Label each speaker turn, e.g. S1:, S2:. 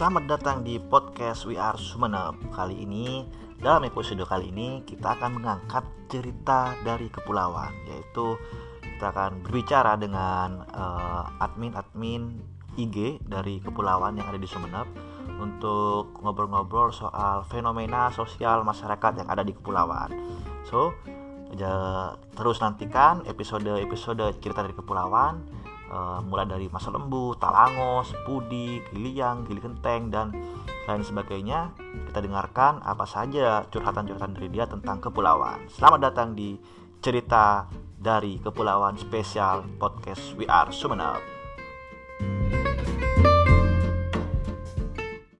S1: selamat datang di podcast We Are Sumeneb. Kali ini, dalam episode kali ini kita akan mengangkat cerita dari kepulauan Yaitu kita akan berbicara dengan uh, admin-admin IG dari kepulauan yang ada di Sumeneb Untuk ngobrol-ngobrol soal fenomena sosial masyarakat yang ada di kepulauan. So, terus nantikan episode-episode cerita dari kepulauan uh, mulai dari masa lembu, talangos, pudi, giliang, gili kenteng dan lain sebagainya. Kita dengarkan apa saja curhatan-curhatan dari dia tentang kepulauan. Selamat datang di cerita dari kepulauan spesial podcast We Are Sumeneb.